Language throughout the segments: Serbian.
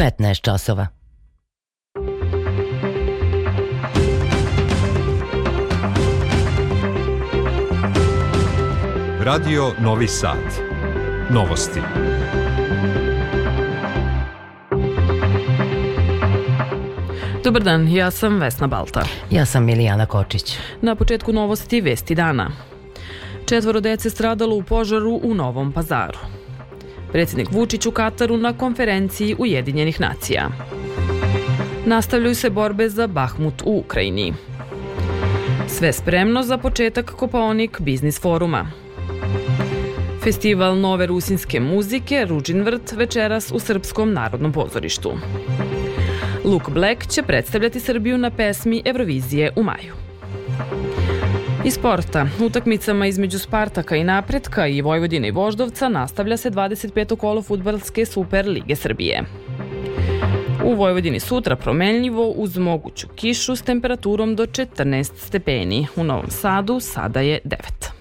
15 časova. Radio Novi Sad. Novosti. Dobar dan, ja sam Vesna Balta. Ja sam Milijana Kočić. Na početku novosti Vesti dana. Četvoro dece stradalo u požaru u Novom pazaru. Predsjednik Vučić u Kataru na konferenciji Ujedinjenih nacija. Nastavljaju se borbe za Bahmut u Ukrajini. Sve spremno za početak Kopaonik biznis foruma. Festival nove rusinske muzike Ruđin vrt večeras u Srpskom narodnom pozorištu. Luke Black će predstavljati Srbiju na pesmi Eurovizije u maju. Iz sporta, utakmicama između Spartaka i Napretka i Vojvodine i Voždovca nastavlja se 25. kolo futbalske Super Lige Srbije. U Vojvodini sutra promenljivo uz moguću kišu s temperaturom do 14 stepeni. U Novom Sadu sada je 9.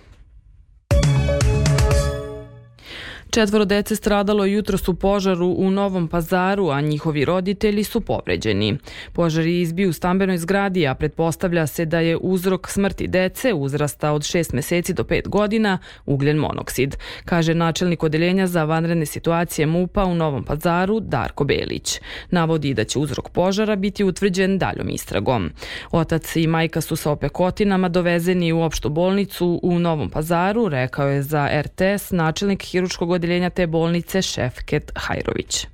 Četvoro dece stradalo jutros u požaru u Novom pazaru, a njihovi roditelji su povređeni. Požar je izbio u stambenoj zgradi, a pretpostavlja se da je uzrok smrti dece uzrasta od 6 meseci do 5 godina ugljen monoksid, kaže načelnik odeljenja za vanredne situacije MUPA u Novom pazaru Darko Belić. Navodi da će uzrok požara biti utvrđen daljom istragom. Otac i majka su sa opekotinama dovezeni u opštu bolnicu u Novom pazaru, rekao je za RTS načelnik hiručkog odeljenja te bolnice Šefket Hajrović.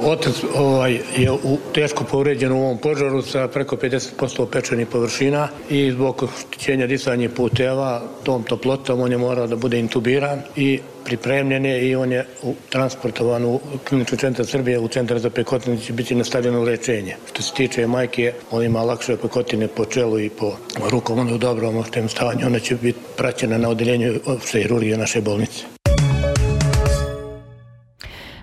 Otac ovaj, je u, teško povređen u ovom požaru sa preko 50% pečenih površina i zbog oštećenja disanja puteva tom toplotom on je morao da bude intubiran i pripremljen je i on je transportovan u klinički centar Srbije u centar za pekotine će biti nastavljeno lečenje. Što se tiče majke, on ima lakše pekotine po čelu i po rukom, on je u dobrom stanju, ona će biti praćena na odeljenju opšte hirurgije naše bolnice.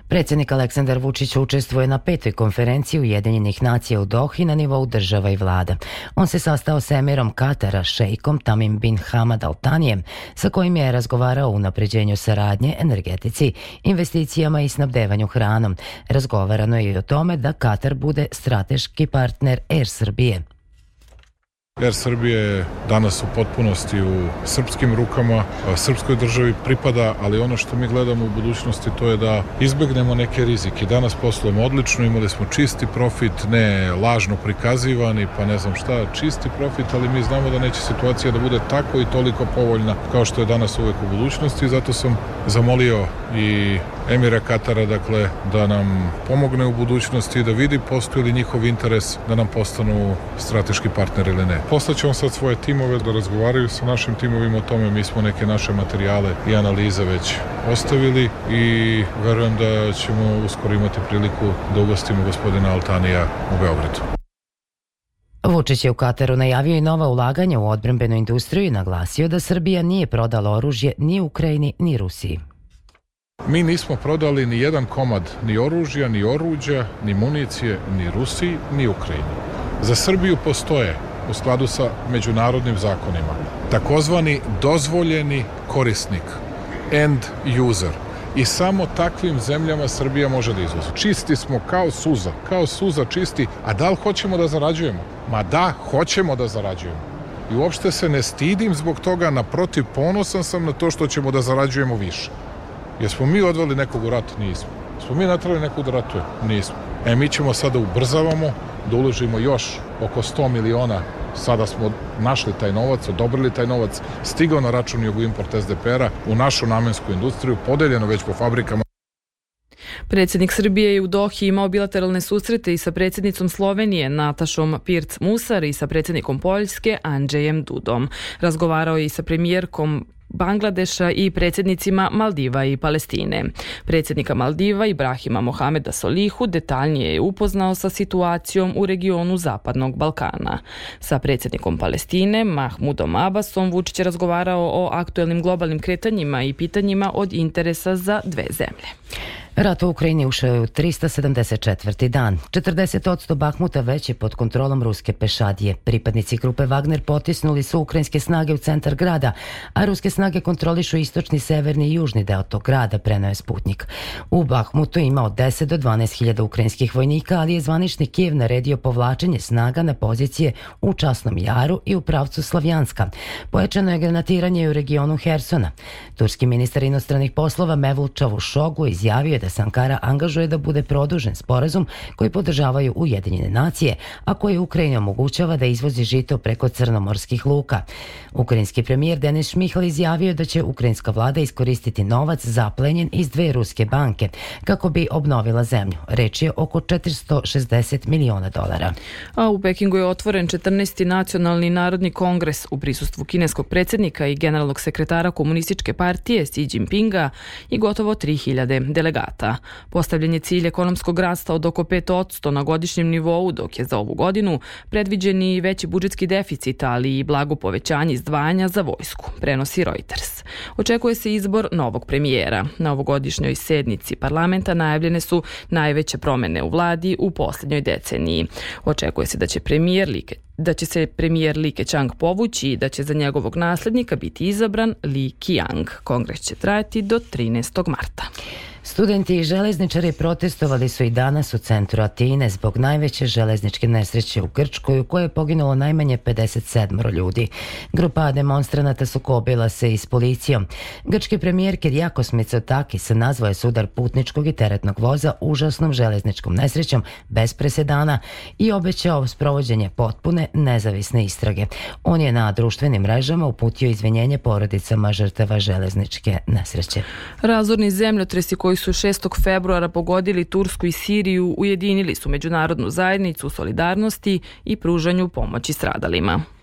Predsjednik Aleksandar Vučić učestvuje na petoj konferenciji Ujedinjenih nacija u Dohi na nivou država i vlada. On se sastao s emirom Katara, šejkom Tamim bin Hamad Al Tanijem, sa kojim je razgovarao o unapređenju saradnje, energetici, investicijama i snabdevanju hranom. Razgovarano je i o tome da Katar bude strateški partner Air Srbije. Air Srbije je danas u potpunosti u srpskim rukama, srpskoj državi pripada, ali ono što mi gledamo u budućnosti to je da izbegnemo neke rizike. Danas poslujemo odlično, imali smo čisti profit, ne lažno prikazivani, pa ne znam šta, čisti profit, ali mi znamo da neće situacija da bude tako i toliko povoljna kao što je danas uvek u budućnosti, zato sam zamolio i Emira Katara, dakle, da nam pomogne u budućnosti, da vidi postoji li njihov interes da nam postanu strateški partner ili ne. Poslaćemo sad svoje timove da razgovaraju sa našim timovima o tome, mi smo neke naše materijale i analize već ostavili i verujem da ćemo uskoro imati priliku da ugostimo gospodina Altanija u Beogradu. Vučić je u Kataru najavio i nova ulaganja u odbrambenu industriju i naglasio da Srbija nije prodala oružje ni Ukrajini ni Rusiji. Mi nismo prodali ni jedan komad ni oružja, ni oruđa, ni municije, ni Rusiji, ni Ukrajini. Za Srbiju postoje, u skladu sa međunarodnim zakonima, takozvani dozvoljeni korisnik, end user. I samo takvim zemljama Srbija može da izvozi. Čisti smo kao suza, kao suza čisti, a da li hoćemo da zarađujemo? Ma da, hoćemo da zarađujemo. I uopšte se ne stidim zbog toga, naprotiv, ponosan sam na to što ćemo da zarađujemo više. Jesmo mi odveli nekog u rat? Nismo. Smo mi natrali nekog da ratuje? Nismo. E, mi ćemo sada ubrzavamo, da uložimo još oko 100 miliona sada smo našli taj novac, odobrili taj novac, stigao na račun Jugoimport SDPR-a u našu namensku industriju, podeljeno već po fabrikama. Predsjednik Srbije je u Dohi imao bilateralne susrete i sa predsjednicom Slovenije Natašom Pirc Musar i sa predsjednikom Poljske Andžejem Dudom. Razgovarao je i sa premijerkom Bangladeša i predsjednicima Maldiva i Palestine. Predsjednika Maldiva Ibrahima Mohameda Solihu detaljnije je upoznao sa situacijom u regionu Zapadnog Balkana. Sa predsjednikom Palestine Mahmudom Abbasom Vučić je razgovarao o aktuelnim globalnim kretanjima i pitanjima od interesa za dve zemlje. Rat u Ukrajini ušao je u 374. dan. 40% Bahmuta već je pod kontrolom ruske pešadije. Pripadnici grupe Wagner potisnuli su ukrajinske snage u centar grada, a ruske snage kontrolišu istočni, severni i južni deo tog grada, prenao je Sputnik. U Bahmutu ima od 10 do 12 hiljada ukrajinskih vojnika, ali je zvanični Kijev naredio povlačenje snaga na pozicije u Časnom Jaru i u pravcu Slavjanska. Pojačano je granatiranje u regionu Hersona. Turski ministar inostranih poslova Mevlut Čavušogu izjavio da se Ankara angažuje da bude produžen sporazum koji podržavaju Ujedinjene nacije, a koji Ukrajini omogućava da izvozi žito preko crnomorskih luka. Ukrajinski premijer Denis Šmihal izjavio da će ukrajinska vlada iskoristiti novac zaplenjen iz dve ruske banke kako bi obnovila zemlju. Reč je oko 460 miliona dolara. A u Pekingu je otvoren 14. nacionalni narodni kongres u prisustvu kineskog predsjednika i generalnog sekretara komunističke partije Xi Jinpinga i gotovo 3000 delegata. Postavljen je cilj ekonomskog rasta od oko 5% na godišnjem nivou, dok je za ovu godinu predviđen i veći budžetski deficit, ali i blago povećanje izdvajanja za vojsku, prenosi Reuters. Očekuje se izbor novog premijera. Na ovogodišnjoj sednici parlamenta najavljene su najveće promene u vladi u poslednjoj deceniji. Očekuje se da će premijer Li da će se premijer Li Keqiang povući i da će za njegovog naslednika biti izabran Li Qiang. Kongres će trajati do 13. marta. Studenti i železničari protestovali su i danas u centru Atine zbog najveće železničke nesreće u Grčkoj u kojoj je poginulo najmanje 57 ljudi. Grupa demonstranata sukobila se i s policijom. Grčki premijer Kirjakos Mitsotakis nazvao je sudar putničkog i teretnog voza užasnom železničkom nesrećom bez presedana i obećao sprovođenje potpune nezavisne istrage. On je na društvenim mrežama uputio izvinjenje porodicama žrtava železničke nesreće. Razorni zemljotresi koji su 6. februara pogodili Tursku i Siriju ujedinili su međunarodnu zajednicu u solidarnosti i pružanju pomoći stradalima.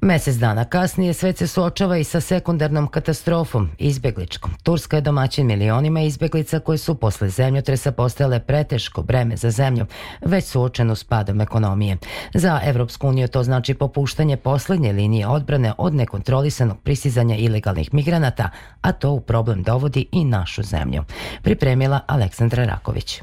Mesec dana kasnije svet se suočava i sa sekundarnom katastrofom, izbegličkom. Turska je domaćin milionima izbeglica koji su posle zemljotresa postale preteško breme za zemlju, već suočenu s padom ekonomije. Za Evropsku uniju to znači popuštanje poslednje linije odbrane od nekontrolisanog prisizanja ilegalnih migranata, a to u problem dovodi i našu zemlju. Pripremila Aleksandra Raković.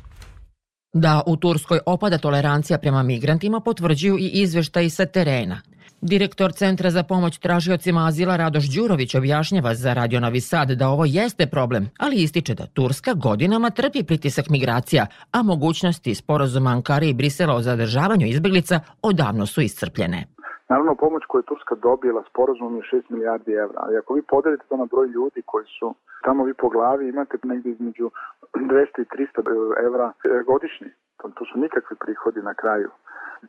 Da u Turskoj opada tolerancija prema migrantima potvrđuju i izveštaji sa terena. Direktor Centra za pomoć tražiocima azila Radoš Đurović objašnjava za Radio Novi Sad da ovo jeste problem, ali ističe da Turska godinama trpi pritisak migracija, a mogućnosti sporazuma Ankare i Brisela o zadržavanju izbeglica odavno su iscrpljene. Naravno, pomoć koju je Turska dobila sporazumom je 6 milijardi evra, ali ako vi podelite to na broj ljudi koji su tamo vi po glavi imate negde između 200 i 300 evra godišnji. To, to su nikakvi prihodi na kraju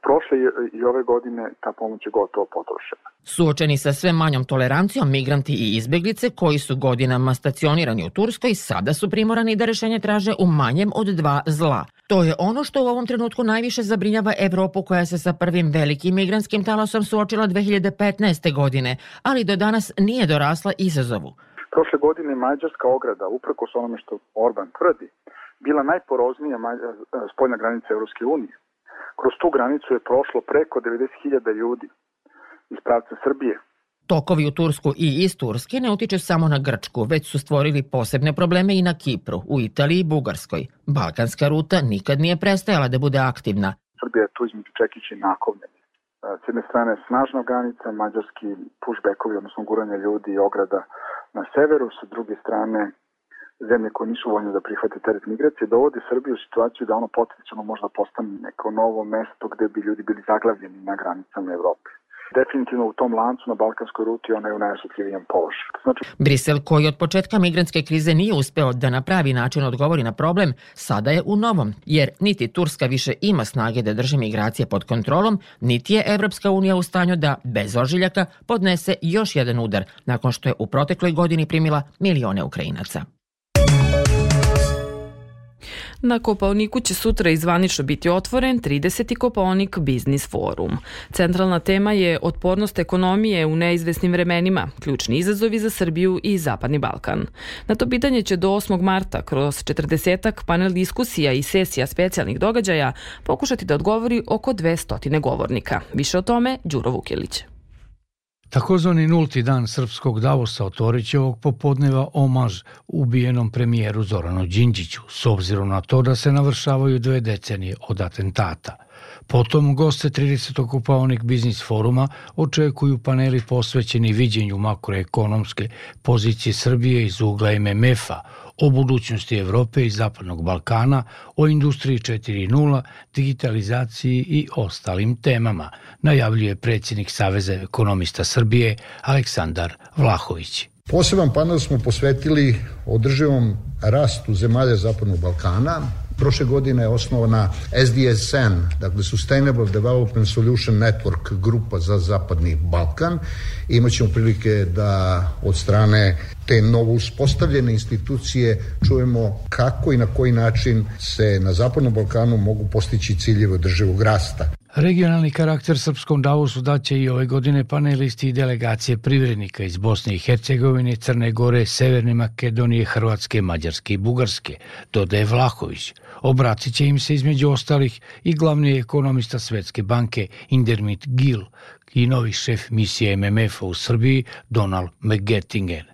prošle i ove godine ta pomoć je gotovo potrošena. Suočeni sa sve manjom tolerancijom, migranti i izbeglice koji su godinama stacionirani u Turskoj sada su primorani da rešenje traže u manjem od dva zla. To je ono što u ovom trenutku najviše zabrinjava Evropu koja se sa prvim velikim migranskim talasom suočila 2015. godine, ali do danas nije dorasla izazovu. Prošle godine Mađarska ograda, uprkos onome što Orban tvrdi, bila najporoznija spoljna granica Evropske unije. Kroz tu granicu je prošlo preko 90.000 ljudi iz pravca Srbije. Tokovi u Tursku i iz Turske ne utiču samo na Grčku, već su stvorili posebne probleme i na Kipru, u Italiji i Bugarskoj. Balkanska ruta nikad nije prestajala da bude aktivna. Srbija je tu između Čekića i Nakovljenja. S jedne strane snažna granica, mađarski pushbackovi, odnosno guranje ljudi i ograda na severu, sa druge strane zemlje koje nisu voljne da prihvate teret migracije, dovode Srbiju u situaciju da ono potencijalno možda postane neko novo mesto gde bi ljudi bili zaglavljeni na granicama Evrope definitivno u tom lancu na balkanskoj ruti ona je u najosjetljivijem položaju. Znači... Brisel, koji od početka migrantske krize nije uspeo da na pravi način odgovori na problem, sada je u novom, jer niti Turska više ima snage da drži migracije pod kontrolom, niti je Evropska unija u stanju da, bez ožiljaka, podnese još jedan udar, nakon što je u protekloj godini primila milione Ukrajinaca. Na Kopaoniku će sutra izvanično biti otvoren 30. Kopaonik Biznis Forum. Centralna tema je otpornost ekonomije u neizvesnim vremenima, ključni izazovi za Srbiju i Zapadni Balkan. Na to pitanje će do 8. marta kroz 40 panel diskusija i sesija specijalnih događaja pokušati da odgovori oko 200 govornika. Više o tome Đuro Vukilić. Takozvani nulti dan srpskog Davosa otvorit će ovog popodneva omaž ubijenom premijeru Zoranu Đinđiću, s obzirom na to da se navršavaju dve decenije od atentata. Potom goste 30. okupaonik biznis foruma očekuju paneli posvećeni viđenju makroekonomske pozicije Srbije iz ugla MMF-a, o budućnosti Evrope i Zapadnog Balkana, o industriji 4.0, digitalizaciji i ostalim temama, najavljuje predsjednik Saveza ekonomista Srbije Aleksandar Vlahović. Poseban panel smo posvetili održivom rastu zemalja Zapadnog Balkana, Prošle godine je osnovana SDSN, dakle Sustainable Development Solution Network grupa za Zapadni Balkan. Imaćemo prilike da od strane te novo uspostavljene institucije čujemo kako i na koji način se na Zapadnom Balkanu mogu postići ciljeve održivog rasta. Regionalni karakter srpskom Davosu daće i ove godine panelisti i delegacije privrednika iz Bosne i Hercegovine, Crne Gore, Severne Makedonije, Hrvatske, Mađarske i Bugarske, dodaje Vlahović. Obratit će im se između ostalih i glavni ekonomista Svetske banke Indermit Gil i novi šef misije MMF-a u Srbiji Donald McGettingen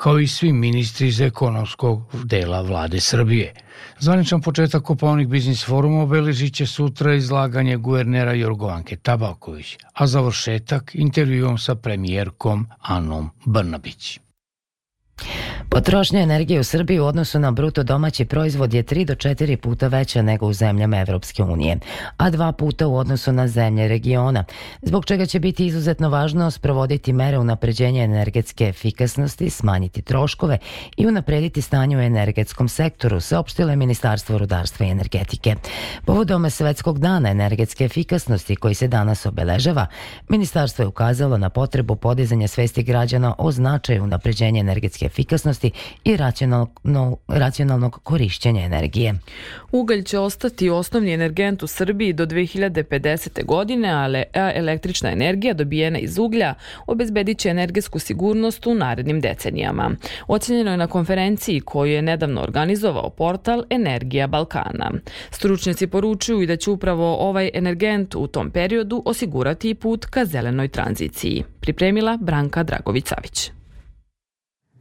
kao i svi ministri iz ekonomskog dela vlade Srbije. Zvaničan početak Kopovnik biznis foruma obeležit će sutra izlaganje guvernera Jorgovanke Tabaković, a završetak intervjuom sa premijerkom Anom Brnabić. Potrošnja energije u Srbiji u odnosu na bruto domaći proizvod je 3 do 4 puta veća nego u zemljama Evropske unije, a dva puta u odnosu na zemlje regiona, zbog čega će biti izuzetno važno sprovoditi mere unapređenja energetske efikasnosti, smanjiti troškove i unaprediti stanje u energetskom sektoru, saopštilo je Ministarstvo rudarstva i energetike. Povodom Svetskog dana energetske efikasnosti koji se danas obeležava, Ministarstvo je ukazalo na potrebu podizanja svesti građana o značaju unapređenja energetske efikasnosti i racionalno, racionalnog korišćenja energije. Ugalj će ostati osnovni energent u Srbiji do 2050. godine, ali električna energija dobijena iz uglja obezbedit će energetsku sigurnost u narednim decenijama. Ocenjeno je na konferenciji koju je nedavno organizovao portal Energija Balkana. Stručnjaci poručuju i da će upravo ovaj energent u tom periodu osigurati put ka zelenoj tranziciji. Pripremila Branka Dragović-Savić.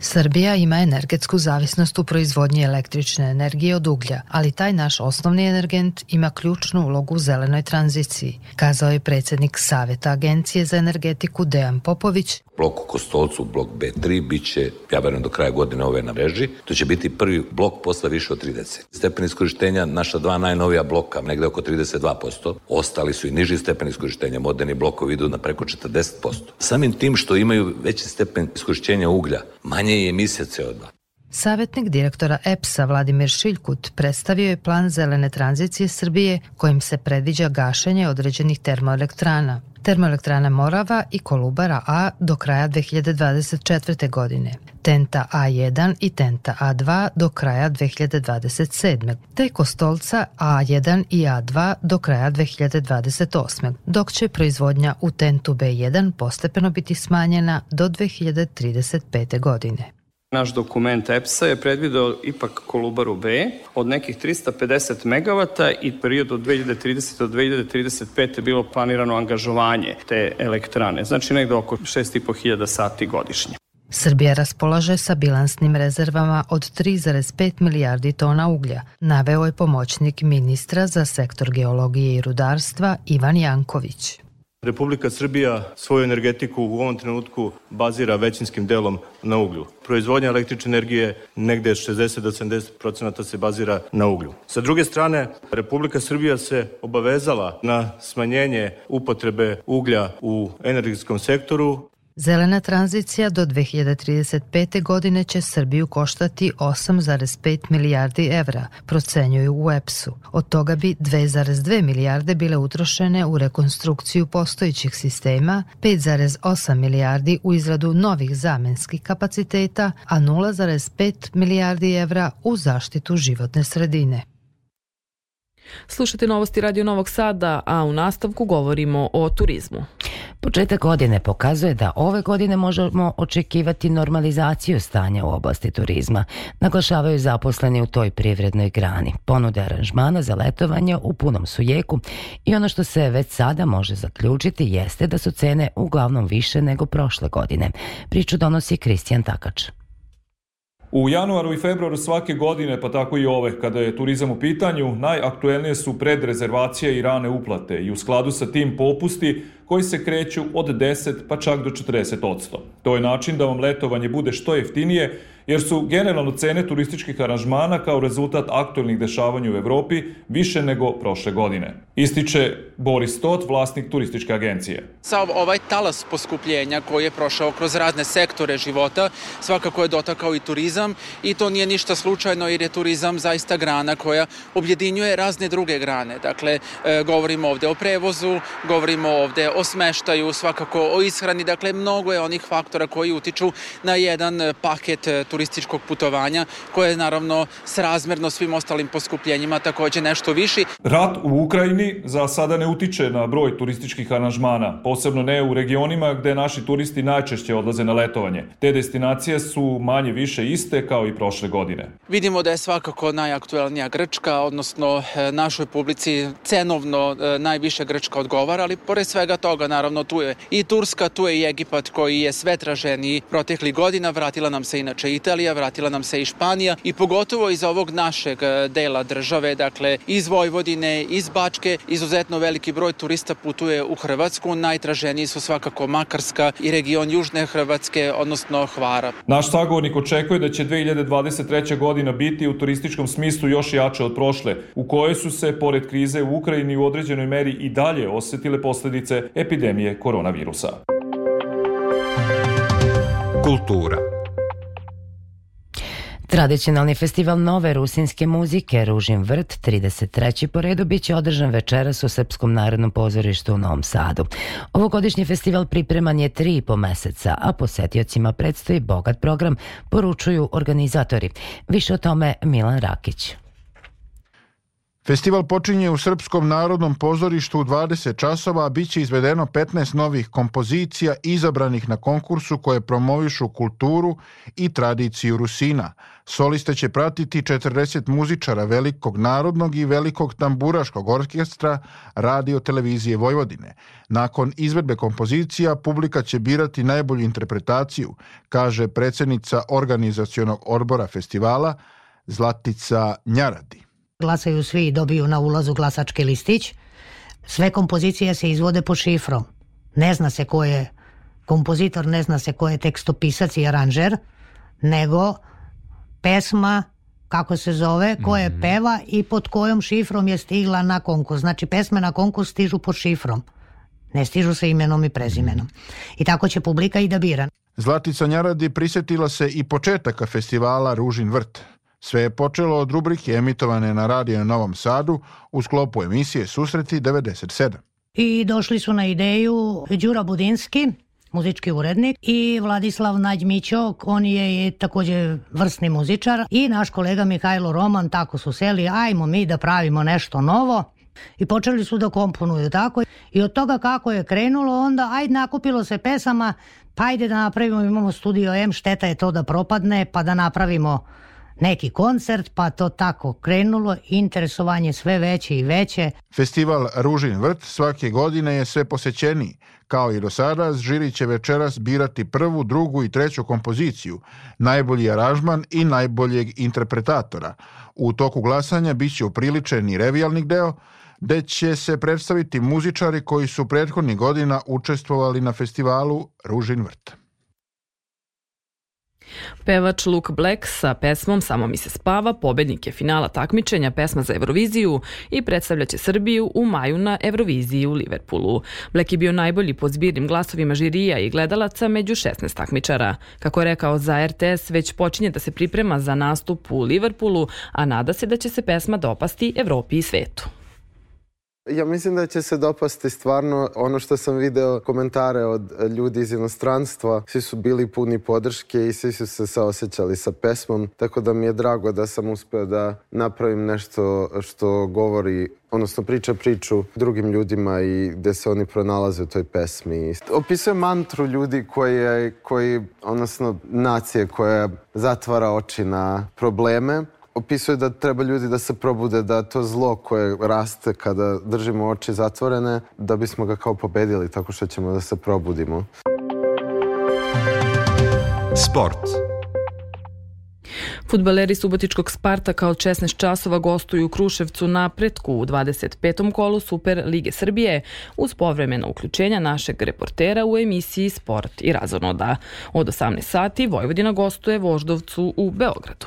Srbija ima energetsku zavisnost u proizvodnji električne energije od uglja, ali taj naš osnovni energent ima ključnu ulogu u zelenoj tranziciji, kazao je predsednik Saveta Agencije za energetiku Dejan Popović. Blok u Kostolcu, blok B3, bit će, ja verujem, do kraja godine ove na mreži. To će biti prvi blok posle više od 30. Stepen iskorištenja naša dva najnovija bloka, negde oko 32%. Ostali su i niži stepen iskorištenja, moderni blokovi idu na preko 40%. Samim tim što imaju veći stepen iskorištenja uglja, manje je emisija CO2. Savetnik direktora EPS-a Vladimir Šiljkut predstavio je plan zelene tranzicije Srbije kojim se predviđa gašenje određenih termoelektrana. Termoelektrana Morava i Kolubara A do kraja 2024. godine, Tenta A1 i Tenta A2 do kraja 2027. te Kostolca A1 i A2 do kraja 2028. dok će proizvodnja u Tentu B1 postepeno biti smanjena do 2035. godine. Naš dokument EPS-a je predvideo ipak Kolubaru B od nekih 350 MW i period od 2030. do 2035. je bilo planirano angažovanje te elektrane, znači negde oko 6.500 sati godišnje. Srbija raspolaže sa bilansnim rezervama od 3,5 milijardi tona uglja, naveo je pomoćnik ministra za sektor geologije i rudarstva Ivan Janković. Republika Srbija svoju energetiku u ovom trenutku bazira većinskim delom na uglju. Proizvodnja električne energije negde 60 do 70% se bazira na uglju. Sa druge strane, Republika Srbija se obavezala na smanjenje upotrebe uglja u energetskom sektoru Zelena tranzicija do 2035. godine će Srbiju koštati 8,5 milijardi evra, procenjuju u EPS-u. Od toga bi 2,2 milijarde bile utrošene u rekonstrukciju postojićih sistema, 5,8 milijardi u izradu novih zamenskih kapaciteta, a 0,5 milijardi evra u zaštitu životne sredine. Slušate novosti Radio Novog Sada, a u nastavku govorimo o turizmu. Početak godine pokazuje da ove godine možemo očekivati normalizaciju stanja u oblasti turizma, naglašavaju zaposleni u toj privrednoj grani. Ponude aranžmana za letovanje u punom su jeku i ono što se već sada može zaključiti jeste da su cene uglavnom više nego prošle godine. Priču donosi Kristijan Takač. U januaru i februaru svake godine, pa tako i ove, kada je turizam u pitanju, najaktuelnije su predrezervacije i rane uplate i u skladu sa tim popusti koji se kreću od 10 pa čak do 40%. To je način da vam letovanje bude što jeftinije jer su generalno cene turističkih aranžmana kao rezultat aktualnih dešavanja u Evropi više nego prošle godine. Ističe Boris Tot, vlasnik turističke agencije. Sa ovaj talas poskupljenja koji je prošao kroz razne sektore života, svakako je dotakao i turizam i to nije ništa slučajno jer je turizam zaista grana koja objedinjuje razne druge grane. Dakle, e, govorimo ovde o prevozu, govorimo ovde o smeštaju, svakako o ishrani, dakle mnogo je onih faktora koji utiču na jedan paket turizma turističkog putovanja, koje je naravno srazmerno svim ostalim poskupljenjima takođe nešto viši. Rat u Ukrajini za sada ne utiče na broj turističkih aranžmana, posebno ne u regionima gde naši turisti najčešće odlaze na letovanje. Te destinacije su manje više iste kao i prošle godine. Vidimo da je svakako najaktuelnija Grčka, odnosno e, našoj publici cenovno e, najviše Grčka odgovara, ali pored svega toga naravno tu je i Turska, tu je i Egipat koji je sve traženiji proteklih godina, vratila nam se inače Italija Italija, vratila nam se i Španija i pogotovo iz ovog našeg e, dela države, dakle iz Vojvodine, iz Bačke, izuzetno veliki broj turista putuje u Hrvatsku, najtraženiji su svakako Makarska i region Južne Hrvatske, odnosno Hvara. Naš sagovornik očekuje da će 2023. godina biti u turističkom smislu još jače od prošle, u kojoj su se, pored krize u Ukrajini, u određenoj meri i dalje osetile posledice epidemije koronavirusa. Kultura Tradicionalni festival nove rusinske muzike Ružin vrt 33. po redu biće održan večeras u Srpskom narodnom pozorištu u Novom Sadu. Ovogodišnji festival pripreman je tri i po meseca, a posetiocima predstoji bogat program, poručuju organizatori. Više o tome Milan Rakić. Festival počinje u Srpskom narodnom pozorištu u 20 časova, a bit će izvedeno 15 novih kompozicija izabranih na konkursu koje promovišu kulturu i tradiciju Rusina. Soliste će pratiti 40 muzičara Velikog narodnog i Velikog tamburaškog orkestra radio televizije Vojvodine. Nakon izvedbe kompozicija, publika će birati najbolju interpretaciju, kaže predsednica organizacionog odbora festivala Zlatica Njaradi. Glasaju svi i dobiju na ulazu glasački listić. Sve kompozicije se izvode po šifrom. Ne zna se ko je kompozitor, ne zna se ko je tekstopisac i aranžer, nego pesma kako se zove, ko je mhm. peva i pod kojom šifrom je stigla na konkurs. Znači pesme na konkurs stižu pod šifrom. Ne stižu sa imenom i prezimenom. I tako će publika i da bira. Zlatica Njaradi prisetila se i početaka festivala Ružin vrt. Sve je počelo od rubrike emitovane na radio Novom Sadu u sklopu emisije Susreti 97. I došli su na ideju Đura Budinski, muzički urednik i Vladislav Nađmićok, on je takođe vrsni muzičar i naš kolega Mihajlo Roman, tako su seli, ajmo mi da pravimo nešto novo i počeli su da komponuju tako i od toga kako je krenulo onda ajde nakupilo se pesama pa ajde da napravimo, imamo studio M, šteta je to da propadne pa da napravimo neki koncert, pa to tako krenulo, interesovanje sve veće i veće. Festival Ružin vrt svake godine je sve posećeniji. Kao i do sada, žiri će večeras birati prvu, drugu i treću kompoziciju, najbolji aranžman i najboljeg interpretatora. U toku glasanja biće upriličen i revijalni deo, gde će se predstaviti muzičari koji su prethodnih godina učestvovali na festivalu Ružin vrt. Pevač Luke Black sa pesmom Samo mi se spava, pobednik je finala takmičenja pesma za Euroviziju i predstavljaće Srbiju u maju na Euroviziji u Liverpoolu. Black je bio najbolji pod zbirnim glasovima žirija i gledalaca među 16 takmičara. Kako je rekao za RTS, već počinje da se priprema za nastup u Liverpoolu, a nada se da će se pesma dopasti Evropi i svetu. Ja mislim da će se dopasti stvarno ono što sam video komentare od ljudi iz inostranstva. Svi su bili puni podrške i svi su se saosećali sa pesmom, tako da mi je drago da sam uspeo da napravim nešto što govori odnosno priča priču drugim ljudima i gde se oni pronalaze u toj pesmi. Opisuje mantru ljudi koji, koji odnosno nacije koja zatvara oči na probleme opisuje da treba ljudi da se probude, da to zlo koje raste kada držimo oči zatvorene, da bismo ga kao pobedili tako što ćemo da se probudimo. Sport. Futbaleri Subotičkog Spartaka od 16 časova gostuju u Kruševcu na pretku u 25. kolu Super Lige Srbije uz povremeno uključenja našeg reportera u emisiji Sport i razonoda. Od 18 sati Vojvodina gostuje Voždovcu u Beogradu.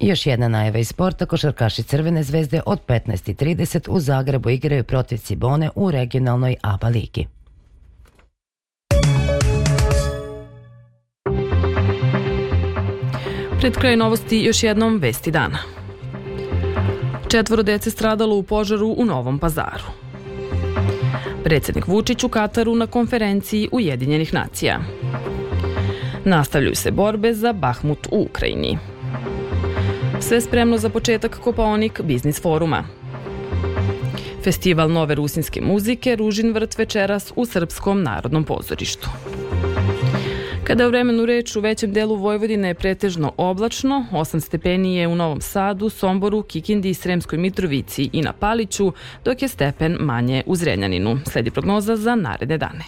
Još jedna najava iz sporta, košarkaši Crvene zvezde od 15.30 u Zagrebu igraju protiv Cibone u regionalnoj ABA ligi. Pred kraj novosti još jednom vesti dana. Četvoro dece stradalo u požaru u Novom pazaru. Predsednik Vučić u Kataru na konferenciji Ujedinjenih nacija. Nastavljaju se borbe za Bahmut u Ukrajini. Sve spremno za početak Kopaonik Biznis foruma. Festival nove rusinske muzike Ružin vrt večeras u Srpskom narodnom pozorištu. Kada je vremenu reč u većem delu Vojvodine je pretežno oblačno, 8 stepeni je u Novom Sadu, Somboru, Kikindi, Sremskoj Mitrovici i na Paliću, dok je stepen manje u Zrenjaninu. Sledi prognoza za naredne dane.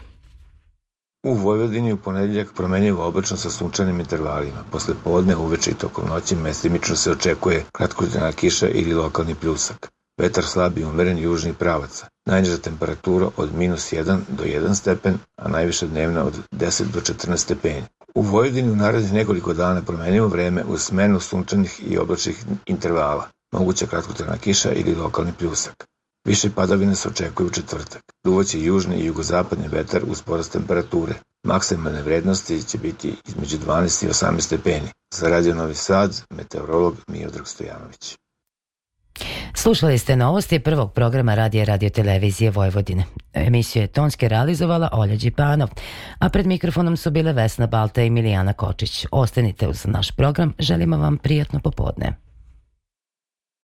U Vojvodini u ponedeljak promenjivo oblačno sa sunčanim intervalima. Posle podne, uveče i tokom noći mestimično se očekuje kratkotrena kiša ili lokalni pljusak. Vetar i umeren južni pravaca. Najniža temperatura od minus 1 do 1 stepen, a najviša dnevna od 10 do 14 stepeni. U Vojvodini u narednih nekoliko dana promenimo vreme u smenu sunčanih i oblačnih intervala. Moguća kratkotrena kiša ili lokalni pljusak. Više padavine se očekuju u četvrtak. Duvaće južni i jugozapadni vetar uz porast temperature. Maksimalne vrednosti će biti između 12 i 18 stepeni. Za Radio Novi Sad, meteorolog Miodrag Stojanović. Slušali ste novosti prvog programa Radija Radio Televizije Vojvodine. Emisiju je tonske realizovala Olja Đipanov, a pred mikrofonom su bile Vesna Balta i Milijana Kočić. Ostanite uz naš program, želimo vam prijatno popodne.